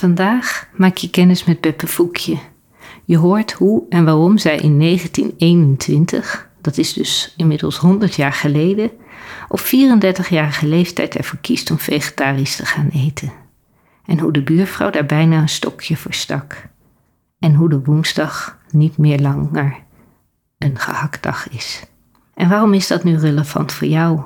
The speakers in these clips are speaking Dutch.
Vandaag maak je kennis met Beppe Voekje. Je hoort hoe en waarom zij in 1921, dat is dus inmiddels 100 jaar geleden, op 34-jarige leeftijd ervoor kiest om vegetarisch te gaan eten. En hoe de buurvrouw daar bijna een stokje voor stak. En hoe de woensdag niet meer langer een gehaktdag is. En waarom is dat nu relevant voor jou?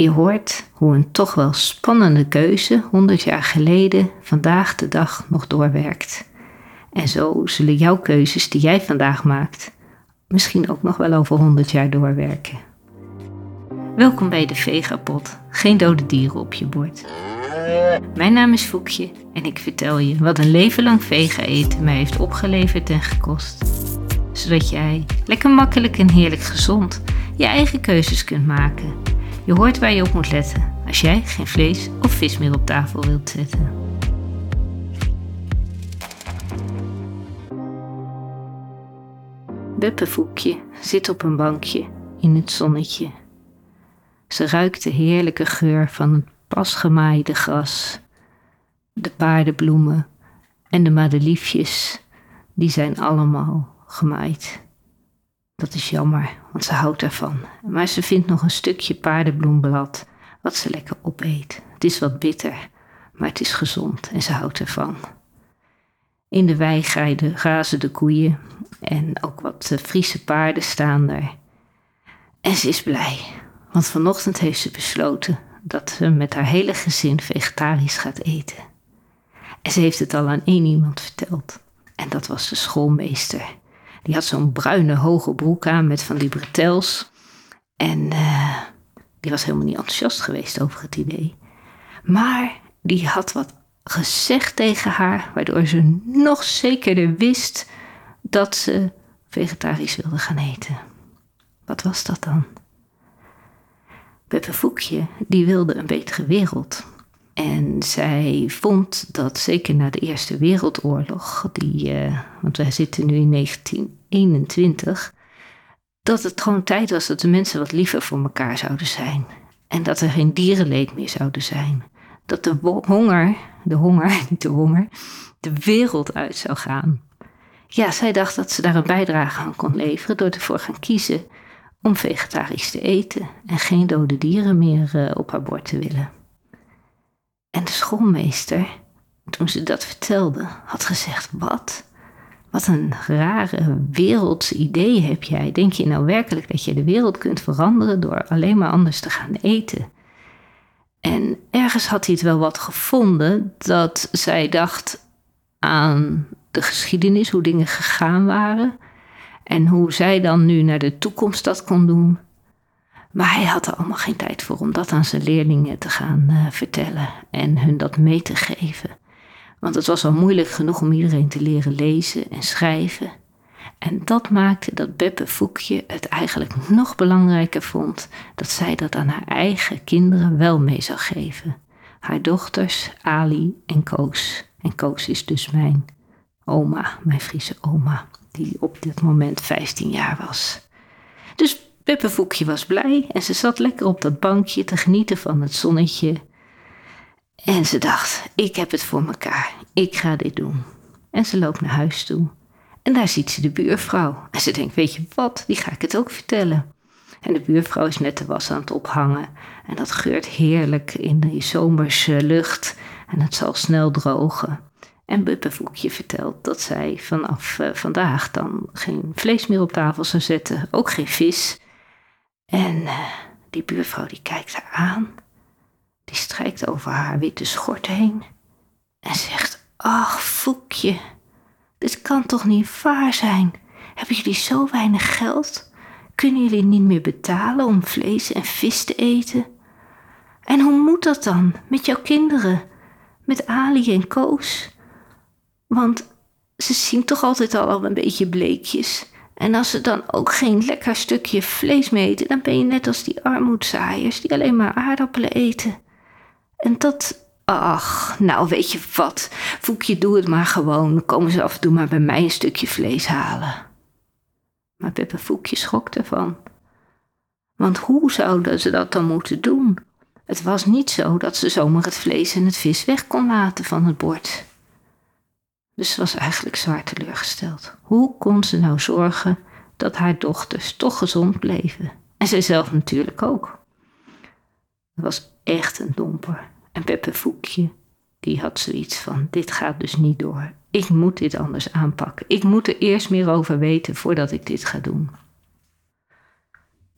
Je hoort hoe een toch wel spannende keuze 100 jaar geleden vandaag de dag nog doorwerkt. En zo zullen jouw keuzes die jij vandaag maakt misschien ook nog wel over 100 jaar doorwerken. Welkom bij de Vegapot. Geen dode dieren op je bord. Mijn naam is Foekje en ik vertel je wat een leven lang vega eten mij heeft opgeleverd en gekost. Zodat jij lekker makkelijk en heerlijk gezond je eigen keuzes kunt maken. Je hoort waar je op moet letten als jij geen vlees of vis meer op tafel wilt zetten. Beppevoekje zit op een bankje in het zonnetje. Ze ruikt de heerlijke geur van het pas gemaaide gras, de paardenbloemen en de madeliefjes, die zijn allemaal gemaaid. Dat is jammer, want ze houdt ervan. Maar ze vindt nog een stukje paardenbloemblad wat ze lekker opeet. Het is wat bitter, maar het is gezond en ze houdt ervan. In de wei grazen de koeien en ook wat Friese paarden staan daar. En ze is blij, want vanochtend heeft ze besloten dat ze met haar hele gezin vegetarisch gaat eten. En ze heeft het al aan één iemand verteld. En dat was de schoolmeester. Die had zo'n bruine hoge broek aan met van die bretels. En uh, die was helemaal niet enthousiast geweest over het idee. Maar die had wat gezegd tegen haar, waardoor ze nog zekerder wist dat ze vegetarisch wilde gaan eten. Wat was dat dan? Beppe Voekje, die wilde een betere wereld. En zij vond dat zeker na de Eerste Wereldoorlog, die, uh, want wij zitten nu in 1921, dat het gewoon tijd was dat de mensen wat liever voor elkaar zouden zijn. En dat er geen dierenleed meer zouden zijn. Dat de honger, de honger, niet de honger, de wereld uit zou gaan. Ja, zij dacht dat ze daar een bijdrage aan kon leveren door ervoor gaan kiezen om vegetarisch te eten en geen dode dieren meer uh, op haar bord te willen. En de schoolmeester, toen ze dat vertelde, had gezegd: Wat? Wat een rare wereldse idee heb jij. Denk je nou werkelijk dat je de wereld kunt veranderen door alleen maar anders te gaan eten? En ergens had hij het wel wat gevonden dat zij dacht aan de geschiedenis, hoe dingen gegaan waren. En hoe zij dan nu naar de toekomst dat kon doen. Maar hij had er allemaal geen tijd voor om dat aan zijn leerlingen te gaan uh, vertellen en hun dat mee te geven. Want het was al moeilijk genoeg om iedereen te leren lezen en schrijven. En dat maakte dat Beppe Voekje het eigenlijk nog belangrijker vond dat zij dat aan haar eigen kinderen wel mee zou geven. Haar dochters Ali en Koos. En Koos is dus mijn oma, mijn Friese oma, die op dit moment 15 jaar was. Dus Peppevoekje was blij en ze zat lekker op dat bankje te genieten van het zonnetje. En ze dacht: Ik heb het voor mekaar, ik ga dit doen. En ze loopt naar huis toe. En daar ziet ze de buurvrouw. En ze denkt: Weet je wat, die ga ik het ook vertellen. En de buurvrouw is net de was aan het ophangen. En dat geurt heerlijk in die zomerse lucht. En het zal snel drogen. En Buppevoekje vertelt dat zij vanaf uh, vandaag dan geen vlees meer op tafel zou zetten, ook geen vis. En uh, die buurvrouw die kijkt haar aan, die strijkt over haar witte schort heen en zegt: Ach, Voekje, dit kan toch niet waar zijn? Hebben jullie zo weinig geld? Kunnen jullie niet meer betalen om vlees en vis te eten? En hoe moet dat dan met jouw kinderen, met Ali en Koos? Want ze zien toch altijd al een beetje bleekjes. En als ze dan ook geen lekker stukje vlees mee eten, dan ben je net als die armoedzaaiers die alleen maar aardappelen eten. En dat, ach, nou weet je wat, Voekje, doe het maar gewoon. Dan komen ze af en toe maar bij mij een stukje vlees halen. Maar Peppe Voekje schrok ervan. Want hoe zouden ze dat dan moeten doen? Het was niet zo dat ze zomaar het vlees en het vis weg kon laten van het bord. Dus ze was eigenlijk zwaar teleurgesteld. Hoe kon ze nou zorgen dat haar dochters toch gezond bleven? En zijzelf natuurlijk ook. Het was echt een domper. En Peppe Voekje, die had zoiets van: dit gaat dus niet door. Ik moet dit anders aanpakken. Ik moet er eerst meer over weten voordat ik dit ga doen.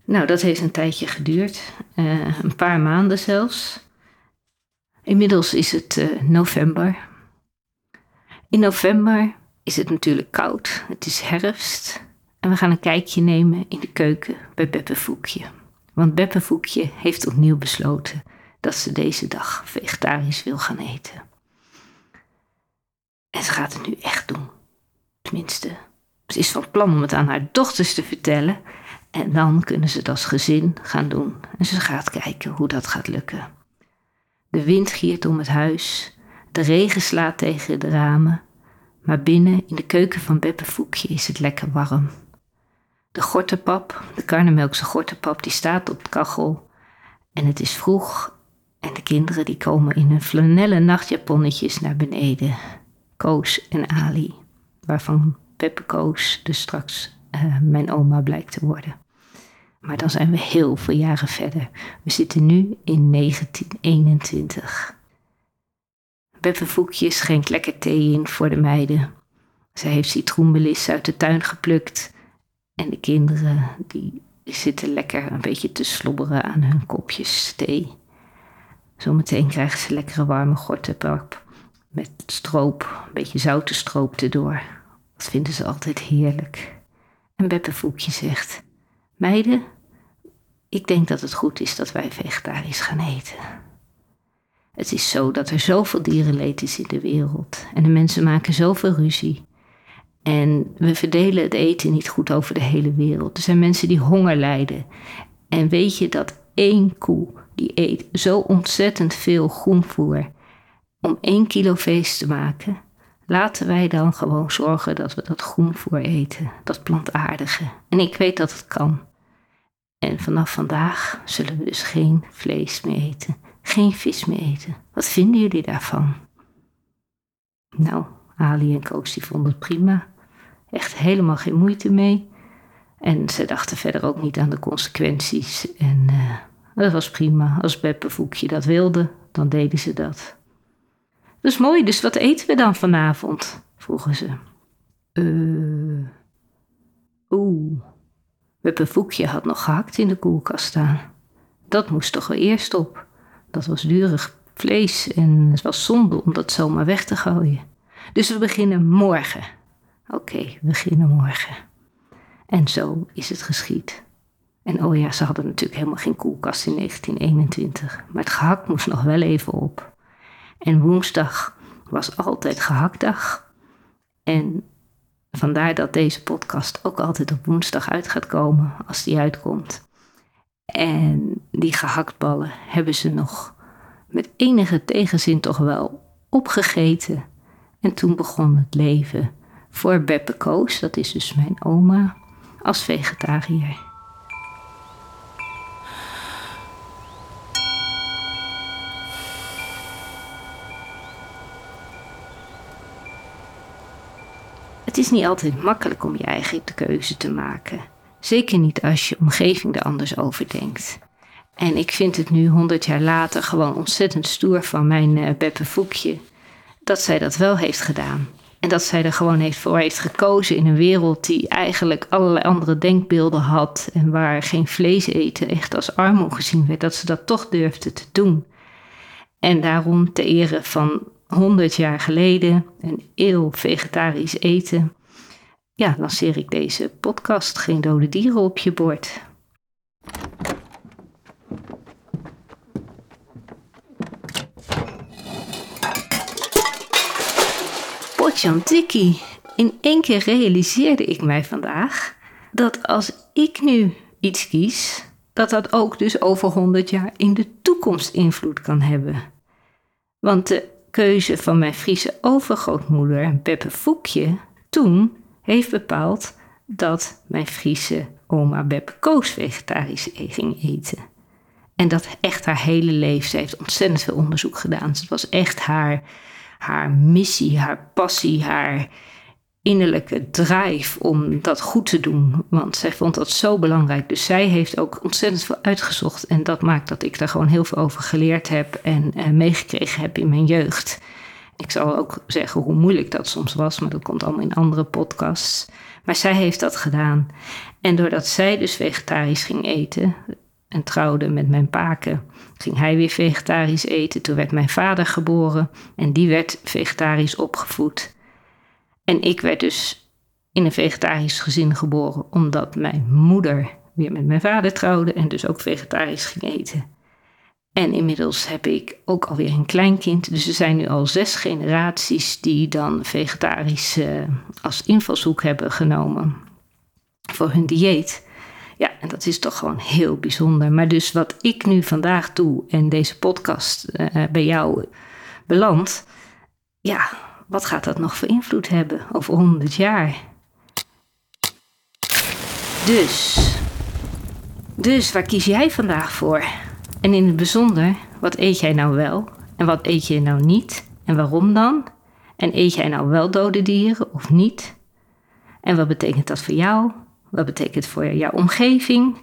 Nou, dat heeft een tijdje geduurd, uh, een paar maanden zelfs. Inmiddels is het uh, november. In november is het natuurlijk koud, het is herfst en we gaan een kijkje nemen in de keuken bij Beppe Voekje. Want Beppe Voekje heeft opnieuw besloten dat ze deze dag vegetarisch wil gaan eten. En ze gaat het nu echt doen. Tenminste, ze is van plan om het aan haar dochters te vertellen. En dan kunnen ze het als gezin gaan doen. En ze gaat kijken hoe dat gaat lukken. De wind giert om het huis. De regen slaat tegen de ramen. Maar binnen in de keuken van Beppe Voekje is het lekker warm. De gortenpap, de karnemelkse gortenpap, die staat op de kachel. En het is vroeg en de kinderen die komen in hun flanellen nachtjaponnetjes naar beneden. Koos en Ali, waarvan Peppe Koos dus straks uh, mijn oma blijkt te worden. Maar dan zijn we heel veel jaren verder. We zitten nu in 1921. Beppe Voekje schenkt lekker thee in voor de meiden. Zij heeft citroenmelis uit de tuin geplukt. En de kinderen die zitten lekker een beetje te slobberen aan hun kopjes thee. Zometeen krijgen ze lekkere warme gortenpap met stroop, een beetje zoute stroop erdoor. Dat vinden ze altijd heerlijk. En Beppe Voekje zegt: Meiden, ik denk dat het goed is dat wij vegetarisch gaan eten. Het is zo dat er zoveel dierenleed is in de wereld en de mensen maken zoveel ruzie. En we verdelen het eten niet goed over de hele wereld. Er zijn mensen die honger lijden. En weet je dat één koe die eet zo ontzettend veel groenvoer om één kilo vlees te maken, laten wij dan gewoon zorgen dat we dat groenvoer eten, dat plantaardige. En ik weet dat het kan. En vanaf vandaag zullen we dus geen vlees meer eten, geen vis meer eten. Wat vinden jullie daarvan? Nou, Ali en Koos vonden het prima. Echt helemaal geen moeite mee. En ze dachten verder ook niet aan de consequenties. En uh, dat was prima. Als Beppe Voekje dat wilde, dan deden ze dat. Dus mooi, dus wat eten we dan vanavond? vroegen ze. Uh, Oeh. Beppe Voekje had nog gehakt in de koelkast staan. Dat moest toch wel eerst op. Dat was durig vlees en het was zonde om dat zomaar weg te gooien. Dus we beginnen morgen. Oké, we beginnen morgen. En zo is het geschied. En oh ja, ze hadden natuurlijk helemaal geen koelkast in 1921. Maar het gehakt moest nog wel even op. En woensdag was altijd gehaktdag. En vandaar dat deze podcast ook altijd op woensdag uit gaat komen, als die uitkomt. En die gehaktballen hebben ze nog met enige tegenzin toch wel opgegeten. En toen begon het leven voor Beppe Koos, dat is dus mijn oma, als vegetariër. Het is niet altijd makkelijk om je eigen keuze te maken. Zeker niet als je omgeving er anders over denkt. En ik vind het nu, honderd jaar later, gewoon ontzettend stoer van mijn uh, Beppe Voekje dat zij dat wel heeft gedaan. En dat zij er gewoon heeft voor heeft gekozen in een wereld die eigenlijk allerlei andere denkbeelden had. En waar geen vlees eten echt als armoede gezien werd. Dat ze dat toch durfde te doen. En daarom te ere van 100 jaar geleden, een eeuw vegetarisch eten. Ja, lanceer ik deze podcast Geen dode dieren op je bord. Potjantiki, in één keer realiseerde ik mij vandaag dat als ik nu iets kies, dat dat ook dus over 100 jaar in de toekomst invloed kan hebben. Want de keuze van mijn Friese overgrootmoeder, Beppe Foekje, toen heeft bepaald dat mijn Friese oma Beppe Koos vegetarisch ging eten. En dat echt haar hele leven, ze heeft ontzettend veel onderzoek gedaan. Het was echt haar haar missie, haar passie, haar innerlijke drive om dat goed te doen. Want zij vond dat zo belangrijk. Dus zij heeft ook ontzettend veel uitgezocht. En dat maakt dat ik daar gewoon heel veel over geleerd heb en meegekregen heb in mijn jeugd. Ik zal ook zeggen hoe moeilijk dat soms was, maar dat komt allemaal in andere podcasts. Maar zij heeft dat gedaan. En doordat zij dus vegetarisch ging eten en trouwde met mijn paken, ging hij weer vegetarisch eten. Toen werd mijn vader geboren en die werd vegetarisch opgevoed. En ik werd dus in een vegetarisch gezin geboren, omdat mijn moeder weer met mijn vader trouwde en dus ook vegetarisch ging eten. En inmiddels heb ik ook alweer een kleinkind. Dus er zijn nu al zes generaties die dan vegetarisch uh, als invalshoek hebben genomen voor hun dieet. Ja, en dat is toch gewoon heel bijzonder. Maar dus wat ik nu vandaag doe en deze podcast uh, bij jou belandt, ja, wat gaat dat nog voor invloed hebben over 100 jaar? Dus, dus waar kies jij vandaag voor? En in het bijzonder, wat eet jij nou wel en wat eet je nou niet en waarom dan? En eet jij nou wel dode dieren of niet? En wat betekent dat voor jou? Wat betekent het voor jouw omgeving?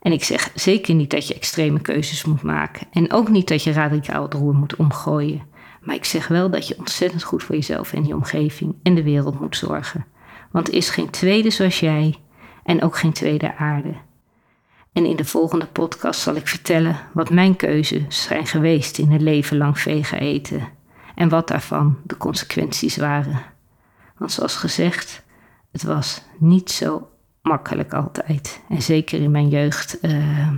En ik zeg zeker niet dat je extreme keuzes moet maken en ook niet dat je radicaal het moet omgooien. Maar ik zeg wel dat je ontzettend goed voor jezelf en je omgeving en de wereld moet zorgen. Want er is geen tweede zoals jij en ook geen tweede aarde. En in de volgende podcast zal ik vertellen wat mijn keuzes zijn geweest in een leven lang vega eten en wat daarvan de consequenties waren. Want zoals gezegd, het was niet zo makkelijk altijd. En zeker in mijn jeugd. Uh,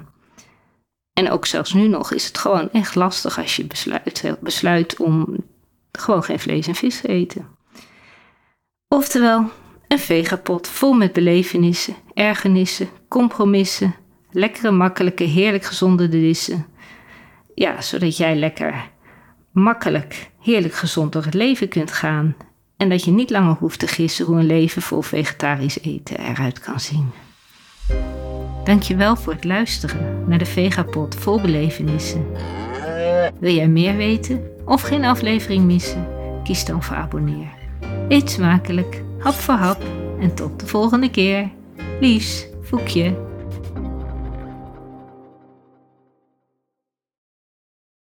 en ook zelfs nu nog is het gewoon echt lastig als je besluit, besluit om gewoon geen vlees en vis te eten. Oftewel, een vegapot vol met belevenissen, ergernissen, compromissen, lekkere, makkelijke, heerlijk gezonde dissen. Ja, zodat jij lekker makkelijk, heerlijk gezond door het leven kunt gaan. En dat je niet langer hoeft te gissen hoe een leven vol vegetarisch eten eruit kan zien. Dankjewel voor het luisteren naar de Vegapot vol belevenissen. Wil jij meer weten of geen aflevering missen? Kies dan voor abonneer. Eet smakelijk, hap voor hap en tot de volgende keer. Liefs, Voekje.